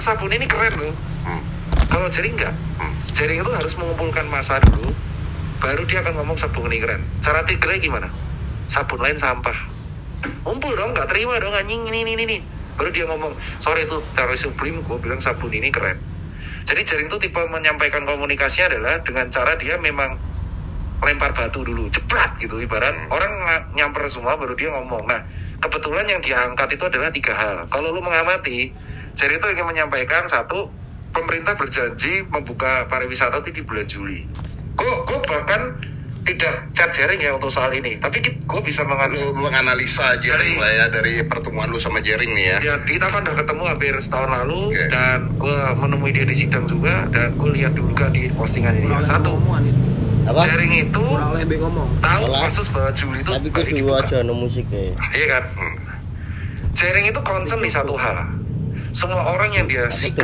sabun ini keren loh. Hmm. kalau jaring enggak Hmm. jaring itu harus mengumpulkan masa dulu baru dia akan ngomong sabun ini keren. Cara triggernya gimana? Sabun lain sampah. Ngumpul dong nggak terima dong anjing ini ini ini baru dia ngomong sorry itu teroris sublim gue bilang sabun ini keren. Jadi jaring itu tipe menyampaikan komunikasinya adalah dengan cara dia memang lempar batu dulu jebrat gitu. Ibarat orang nga- nyamper semua baru dia ngomong. Nah kebetulan yang diangkat itu adalah tiga hal. Kalau lu mengamati jaring itu ingin menyampaikan satu pemerintah berjanji membuka pariwisata itu di bulan Juli gue gue bahkan tidak cat jaring ya untuk soal ini tapi gue bisa mengambil Lu menganalisa Jering Dari- lah ya dari pertemuan lu sama Jering nih ya. Ya, kita kan udah ketemu hampir setahun lalu Oke. dan gue menemui dia di sidang juga dan gue lihat juga di postingan ini. Yang satu, apa jaring itu Kurang lebih ngomong. tahu kasus bahwa Juli itu tapi kudu dibuka. aja no musik ya Iya kan? Jaring itu concern di satu hal. Semua orang yang dia sikat